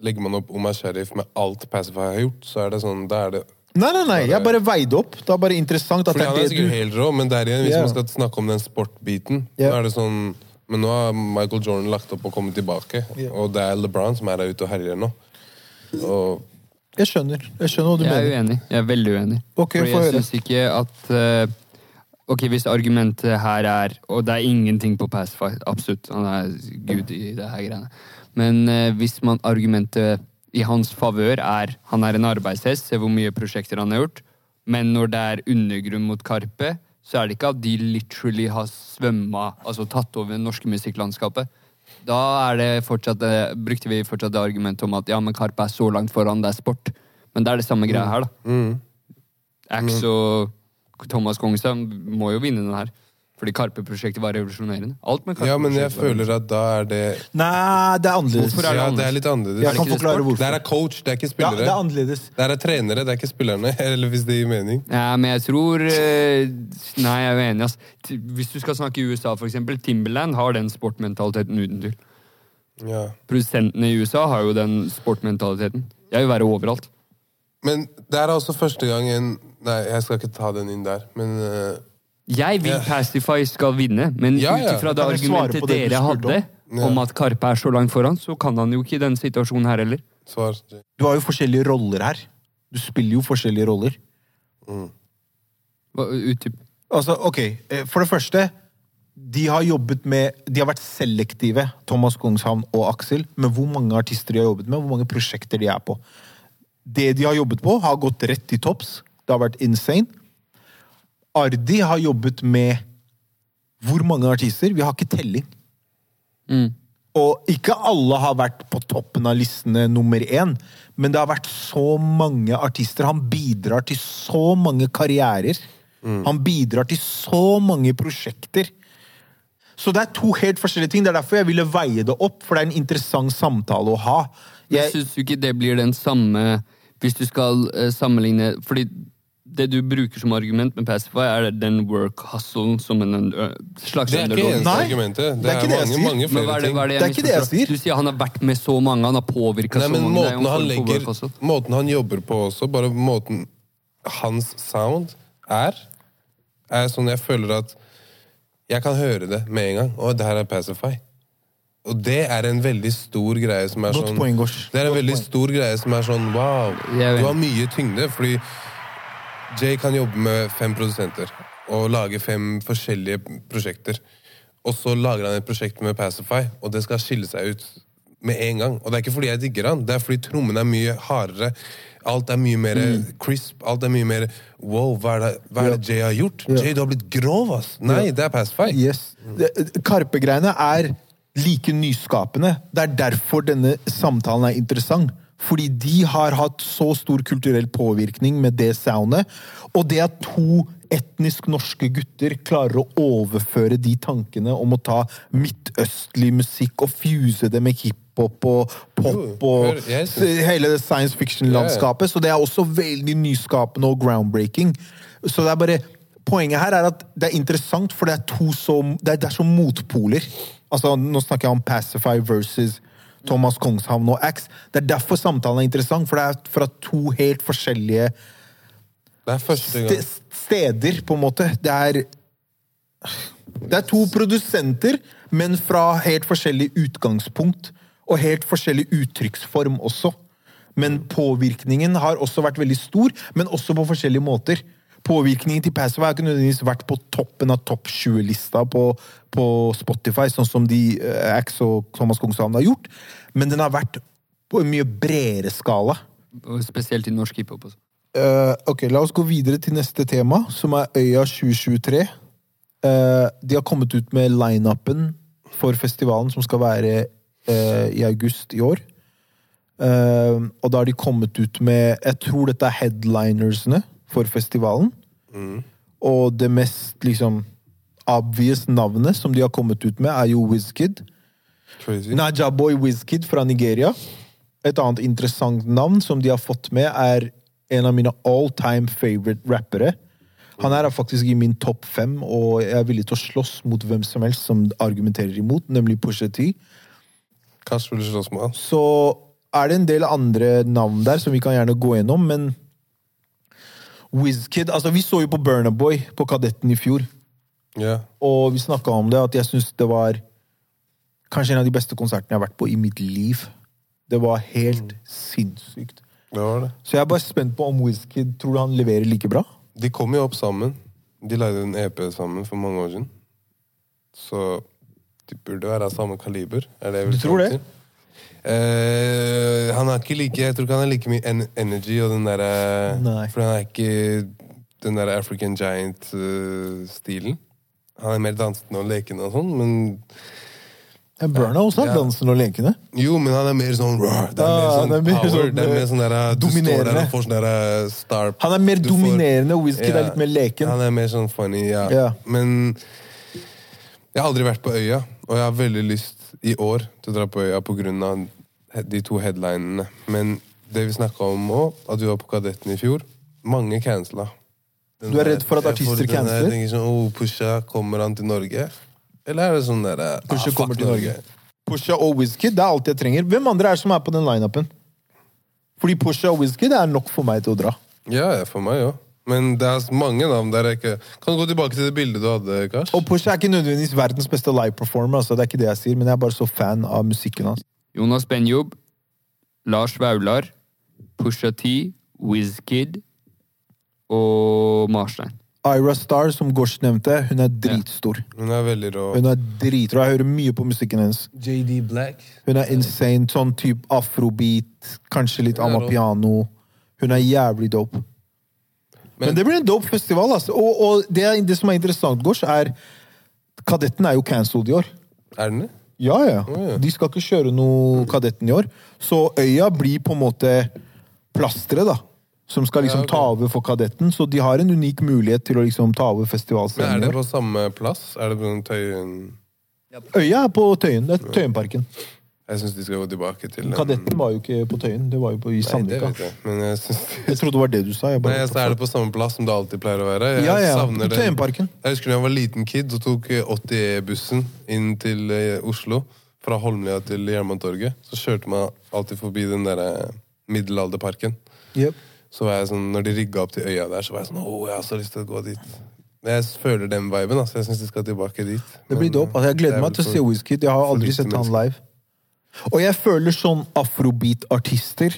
legger man opp Omar Sharif med alt Pacify har gjort, så er det sånn Da er det Nei, nei, nei, jeg bare veide opp. Det er bare interessant at Fordi det han er er det sikkert du helt rå, men der igjen, hvis yeah. man skal snakke om den sportbiten, yeah. er det sånn Men nå har Michael Jordan lagt opp og kommet tilbake, yeah. og det er LeBron som er der ute og herjer nå. Og Jeg skjønner. Jeg skjønner hva du Jeg er uenig. Jeg er veldig uenig. Okay, For jeg syns ikke at eh, Ok, hvis argumentet her er Og det er ingenting på Pacify, absolutt. Han er gud i det her greiene. Men eh, hvis man argumentet i hans favør er han er en arbeidshest, se hvor mye prosjekter han har gjort, men når det er undergrunn mot Karpe, så er det ikke at de literally har svømma, altså tatt over det norske musikklandskapet. Da er det fortsatt, eh, brukte vi fortsatt det argumentet om at ja, men Karpe er så langt foran, det er sport. Men det er det samme greia her, da. mm. Axe og Thomas Kongstad må jo vinne den her. Fordi Karpe-prosjektet var revolusjonerende. Alt med Karpe Ja, men jeg føler at da er det Nei, det er annerledes. Hvorfor er det Ja, det er litt annerledes. Jeg kan forklare hvorfor. Der er coach, det er ikke Ja, spillere. det er annerledes. Der er trenere, det er ikke spillerne. Eller hvis det gir mening. Ja, men jeg tror eh, Nei, jeg er uenig, ass. T- Hvis du skal snakke i USA, for eksempel. Timberland har den sportmentaliteten uten tvil. Ja. Produsentene i USA har jo den sportmentaliteten. Jeg vil være overalt. Men det er altså første gang en Nei, jeg skal ikke ta den inn der, men uh, Jeg vil Ja. Pacify skal vinne, men Ja, ut ja. ifra det argumentet det dere hadde om? om at Karpe er så langt foran, så kan han jo ikke i den situasjonen her heller. svar Du har jo forskjellige roller her. Du spiller jo forskjellige roller. Hva- Utdyp. Altså, ok, eh, For det første De har jobbet med De har vært selektive, Thomas Kongshavn og Aksel, med hvor mange artister de har jobbet med, hvor mange prosjekter de er på. Det de har jobbet på, har gått rett til topps. Det har vært insane. Ardi har jobbet med hvor mange artister? Vi har ikke telling. Mm. Og ikke alle har vært på toppen av listene nummer én, men det har vært så mange artister. Han bidrar til så mange karrierer. Han bidrar til så mange prosjekter. Så det er to helt forskjellige ting. Det er derfor jeg ville veie det opp, for det er en interessant samtale å ha. Jeg Jeg, syns ikke det blir den samme Hvis du skal uh, sammenligne Fordi det du bruker som argument med Pacify, er den work hustlen som en slags Det er ikke underdog. eneste argumentet. Det, det er er, ikke det jeg mange, mange flere hva er det, hva er det, Det er ikke det jeg sier. Du sier han har vært med så mange, han har påvirka så men mange. Måten han, legger, måten han jobber på også, bare måten hans sound er, er sånn jeg føler at jeg kan høre det med en gang. Å, det her er Pacify. Og det er en veldig stor greie som er Godt sånn poeng, Gors. Det er en Godt veldig point. stor greie som er sånn wow, Jeg vet. du har mye tyngde. Fordi Jay kan jobbe med fem produsenter og lage fem forskjellige prosjekter. Og så lager han et prosjekt med Pacify, og det skal skille seg ut med en gang. Og det er ikke fordi jeg digger han, det er fordi trommen er mye hardere. Alt er mye mer crisp. Alt er mye mer Wow, hva er det, hva er det Jay har gjort? Ja. Jay, du har blitt grov, ass! Nei, det er Pacify. Yes. Det- Karpe-greiene er like nyskapende. Det er derfor denne samtalen er interessant. Fordi de har hatt så stor kulturell påvirkning med det soundet. Og det at to etnisk norske gutter klarer å overføre de tankene om å ta midtøstlig musikk og fuse det med hiphop og pop og hele det science fiction-landskapet. Så det er også veldig nyskapende og groundbreaking. Så det er bare poenget her er at det er interessant, for det er to som Det er, det er så motpoler. Altså, Nå snakker jeg om Pacify versus Thomas Kongshavn og Axe. Det er derfor samtalen er interessant, for det er fra to helt forskjellige gang. steder, på en måte. Det er Det er to produsenter, men fra helt forskjellig utgangspunkt. Og helt forskjellig uttrykksform også. Men påvirkningen har også vært veldig stor, men også på forskjellige måter. Påvirkningen til Passive har ikke nødvendigvis vært på toppen av topp 20-lista på, på Spotify, sånn som de uh, Axe og Thomas Kongshavn har gjort, men den har vært på en mye bredere skala. Og spesielt i norsk hiphop. også. Eh, ok, La oss gå videre til neste tema, som er Øya 2023. Uh, de har kommet ut med lineupen for festivalen, som skal være eh, i august i år. Eh, og da har de kommet ut med Jeg tror dette er headlinersene for festivalen. Og det mest liksom obvious navnet som de har kommet ut med, er jo Wizkid. Najaboy Naja Boy Wizkid fra Nigeria. Et annet interessant navn som de har fått med, er en av mine all time favorite rappere. Han er faktisk i min topp fem, og jeg er villig til å slåss mot hvem som helst som argumenterer imot, nemlig Pusha T. Kanskje vil du slåss med? Så er det en del andre navn der som vi kan gjerne gå gjennom, men Wizkid Altså, vi så jo på Burnaboy på Kadetten i fjor. yeah. Og vi snakka om det, at jeg syns det var kanskje en av de beste konsertene jeg har vært på i mitt liv. Det var helt sinnssykt. Det var det. Så jeg er bare spent på om Wizkid tror du han leverer like bra. De kom jo opp sammen. De lagde en EP sammen for mange år siden. Så de burde være av samme kaliber. Er det Du tror det? Eh, han har ikke like Jeg tror ikke han har like mye en energy og den derre For han er ikke den der African Giant-stilen. han er mer dansende og lekende og sånn, men Ja, Burna også har Ja. dansen og lekene. Jo, men han er mer sånn. Det er mer sånn er mer power. sånn, det er mer sånn der, Du står der og får sånn der star Han er mer dominerende, og Wizkid er litt mer leken. Han er mer sånn funny, ja. Ja. Men jeg har aldri vært på øya, og jeg har veldig lyst i år til å dra på øya av de to headlinene. Men det vi snakka om òg, at vi var på Kadetten i fjor, mange cancela. Den Du er redd for at artister canceler? Jeg tenker sånn, oh, Pusha, kommer han til Norge? Eller er det sånn derre Pusha ah, kommer til Norge. Pusha og Wizkid, det er alt jeg trenger. Hvem andre er det som er på den lineupen? Fordi Pusha og Wizkid er nok for meg til å dra. Ja, ja, for meg òg. Men det er mange navn der jeg ikke Kan du gå tilbake til det bildet du hadde, Kars? Og Pusha er ikke nødvendigvis verdens beste live performer, altså. det er ikke det jeg sier, men jeg er bare så fan av musikken hans. Jonas Benjob, Lars Vaular, Pusha T, Wizkid og Marstein. Ira Star, som Gosh nevnte, hun er dritstor. Hun er veldig rå. Hun er dritrå. Jeg hører mye på musikken hennes. JD Black. Hun er insane. Sånn type afrobeat, kanskje litt amapiano. Hun er jævlig dope. Men, det blir en dope festival, altså. Og, og det, det som er interessant, Gors, er Kadetten er jo cancelled i år. Er den det? Ja, ja. Oh, ja. De skal ikke kjøre noe Kadetten i år. Så øya blir på en måte plasteret, da. Som skal liksom Ja, okay. ta over for Kadetten. Så de har en unik mulighet til å liksom ta over Men er det på samme plass? Er det på Tøyen Øya er på Tøyen. Det er Tøyenparken. Jeg syns de skal gå tilbake til den. Kadetten var jo ikke på Tøyen, det var jo på, i Nei, det Sandvika. vet jeg. Men jeg syns Jeg trodde det var det du sa. Jeg Nei, jeg- er det på samme plass som det alltid pleier å være. Jeg ja, ja. savner På det. Tøyenparken. Jeg husker da jeg var liten kid og tok eh, 80E-bussen inn til eh, Oslo. Fra Holmlia til Jernbanetorget. Så kjørte man alltid forbi den der eh, middelalderparken. Yep. Så var jeg sånn, når de rigga opp til øya der, så var jeg sånn Å, jeg har så lyst til å gå dit. Jeg føler den viben, altså. Jeg syns de skal tilbake dit. Det blir dope. Altså, jeg gleder er meg til å se Wizkid. Jeg har aldri sett han live. Og jeg føler sånn afrobeat-artister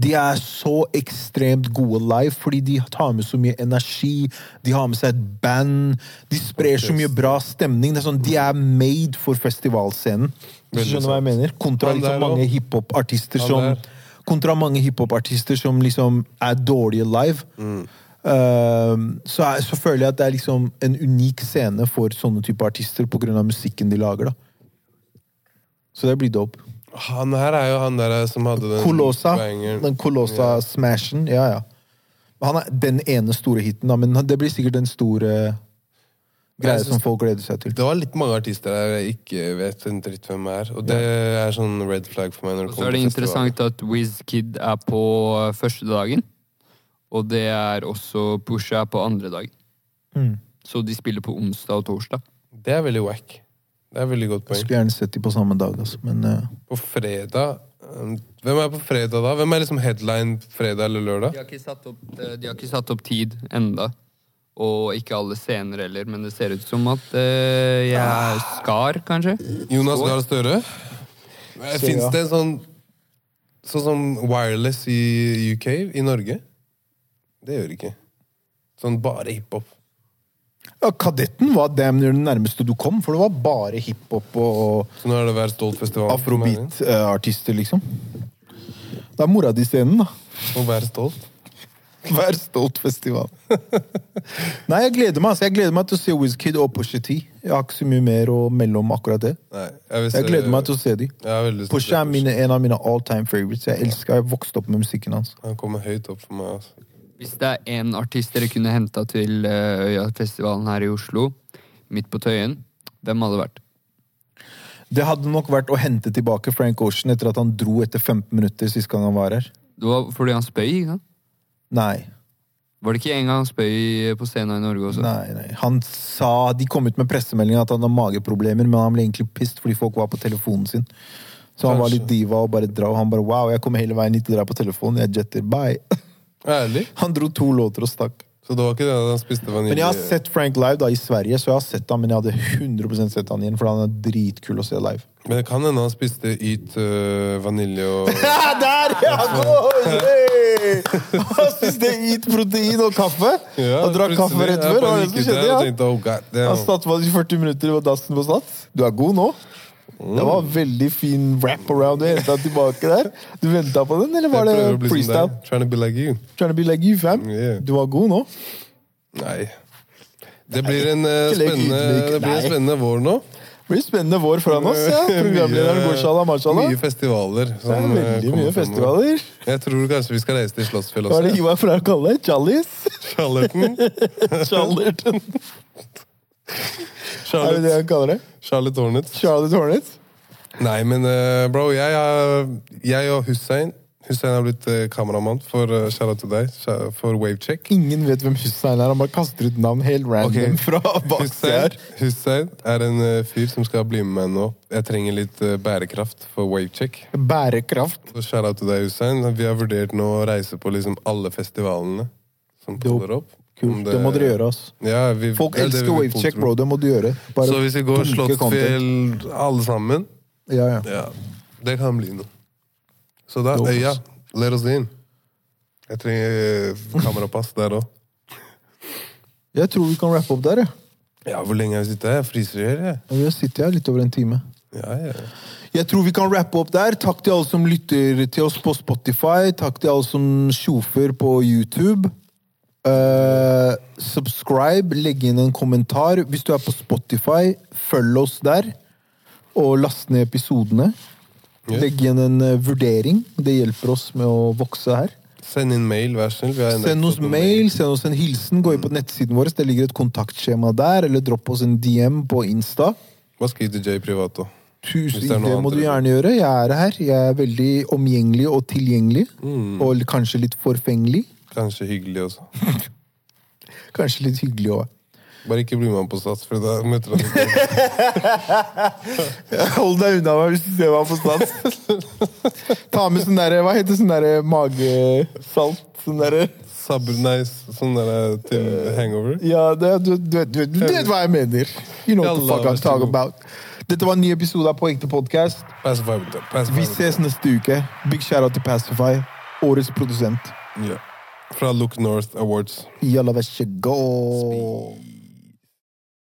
De er så ekstremt gode live, fordi de tar med så mye energi. De har med seg et band. De sprer så mye bra stemning. Det er sånn, De er made for festivalscenen. Hvis du skjønner hva jeg mener? Kontra liksom mange hiphop-artister som. Kontra mange hiphopartister som liksom er dårlige live. Mm. Uh, så, er, så føler jeg at det er liksom en unik scene for sånne type artister pga. musikken de lager. da Så det blir dope. Han her er jo han der som hadde den Kolosa. Den Kolosa-smashen. Ja, ja. Han er den ene store hiten, da, men det blir sikkert den store greia som folk gleder seg til. Det var litt mange artister der jeg ikke vet en dritt hvem er. Og det er sånn red flag for meg. når det Og så er det interessant at Wizkid er på første dagen. Og det er også Pusha på andre dag. Så de spiller på onsdag og torsdag. Det er veldig wack. Det er veldig godt Jeg skulle gjerne sett de på samme dag, altså. Men uh... På fredag um, Hvem er på fredag da? Hvem er liksom headline fredag eller lørdag? De har ikke satt opp, eh, de har ikke satt opp tid enda. Og ikke alle scener heller, men det ser ut som at uh, jeg er Skar, kanskje? Jonas. Gahr Støre? Fins det en sånn Sånn som wireless i UK, i Norge? Det gjør det ikke. Sånn bare hiphop. Ja, Kadetten var damn near det nærmeste du kom, for det var bare hiphop og Så nå er det hver stolt-festival. afrobeat-artister, liksom. Det er mora di scenen, da. Og Vær stolt. Vær stolt-festival. Nei, jeg gleder meg altså. Jeg gleder meg til å se Wizkid og Pusha T. Jeg har ikke så mye mer å melde om akkurat det. Nei, jeg, Jeg gleder meg til å se dem. Har Pusha er mine, en av mine all time favorites. Jeg elsker, jeg vokste opp med musikken hans. Han kommer høyt opp for meg. Altså. Hvis det er én artist dere kunne henta til eh, Øyafestivalen her i Oslo, midt på Tøyen, hvem hadde det vært? Det hadde nok vært å hente tilbake Frank Ocean etter at han dro etter 15 minutter sist gang han var her. Det var fordi han spøy, ikke sant? Nei. Var det ikke en gang han spøy på scenen i Norge også? Nei, nei. Han sa, De kom ut med pressemelding at han har mageproblemer, men han ble egentlig pissed fordi folk var på telefonen sin. Så han var litt diva og bare dra, og han bare wow, jeg kommer hele veien hit og drar på telefonen. Jeg jetter, bye. Ærlig? Han dro to låter og stakk. Så det var ikke det at han spiste vanilje? Men jeg har sett Frank live da i Sverige, så jeg har sett han, men jeg hadde 100% sett han igjen, for han er dritkul å se live. Men det kan hende han spiste Eat uh, vanilje og der! Ja! Han spiste eat protein og kaffe. Ja, og drakk kaffe rett før. Han. Han i 40 minutter i dassen på Sats. Du er god nå. Det var veldig fin wrap-around. Du henta tilbake der. Du venta på den, eller var det som freestyle? Trying to be like you. Trying to be like you, fam. Yeah. Du var god nå. Nei. Det blir en, uh, spennende, det blir en spennende vår nå. Det blir spennende vår foran oss. ja. Programlederen går shallah, mashallah. Mye festivaler. Det er øh, veldig mye festivaler. Jeg tror kanskje vi skal reise til Slottsfjell også. Hva er det. Ivar pleier å kalle det? Challis? Charlotten. Charlerton. Er det det Charlotte, han kaller det? Charlotte Hornet. Charlotte Hornet? Nei, men øh, bro, jeg, er, jeg og Hussein Hussein har blitt øh, kameramann for uh, shout out til deg, for Wavecheck. Ingen vet hvem Hussein er. Han bare kaster ut navn helt random okay. fra bak Hussein. Hussein er en uh, fyr som skal bli med meg nå. Jeg trenger litt uh, bærekraft for Wavecheck. Bærekraft. Så shout out til deg, Hussein. Vi har vurdert nå å reise på liksom alle festivalene som puller opp. Kult. Det, Det må dere gjøre. ass. Ja, vi, Folk det er elsker wavecheck, bro. Det må du gjøre. Bare Så hvis vi går Slottsfjell alle sammen Ja, ja. Ja, det kan bli noe. Så da, øya, ass. let oss in. Jeg trenger eh, kamerapass der òg. Jeg tror vi kan rappe opp der. Ja. Ja, hvor lenge har vi sittet her? Jeg fryser i hjel, jeg. Og Vi sitter her litt over en time. Ja, ja. Jeg tror vi kan rappe opp der. Takk til alle som lytter til oss på Spotify. Takk til alle som tjofer på YouTube. Eh, subscribe, legg inn en kommentar. Hvis du er på Spotify, følg oss der. Og last ned episodene. Yeah. Legg igjen en uh, vurdering. Det hjelper oss med å vokse her. Send inn mail, vær snill. Send oss mail, mail, send oss en hilsen. Gå inn på nettsiden vår. Det ligger et kontaktskjema der. Eller dropp oss en DM på Insta. Hva skriver DJ privat da? Tusen, det det, må må du gjerne gjøre. Jeg er her. Jeg er veldig omgjengelig og tilgjengelig. Mm. Og kanskje litt forfengelig. Kanskje hyggelig også. Kanskje litt hyggelig òg. Bare ikke bli med han på Sats, for da møter han ikke Hold deg unna meg hvis du ser meg på stats. Ta med sånn derre Hva heter sånn derre magesalt? Sånn derre Sabr, nei, sånn der til hangover. Ja, det, du, du, du, du, vet hva jeg mener. You know what the fuck I'm talking about. Dette var en ny episode av podcast. Pacify. Pacify. Vi ses neste uke. Big shout-out til Pacify. Årets produsent. Ja. Fra Look North Awards. Jalla, vær så god.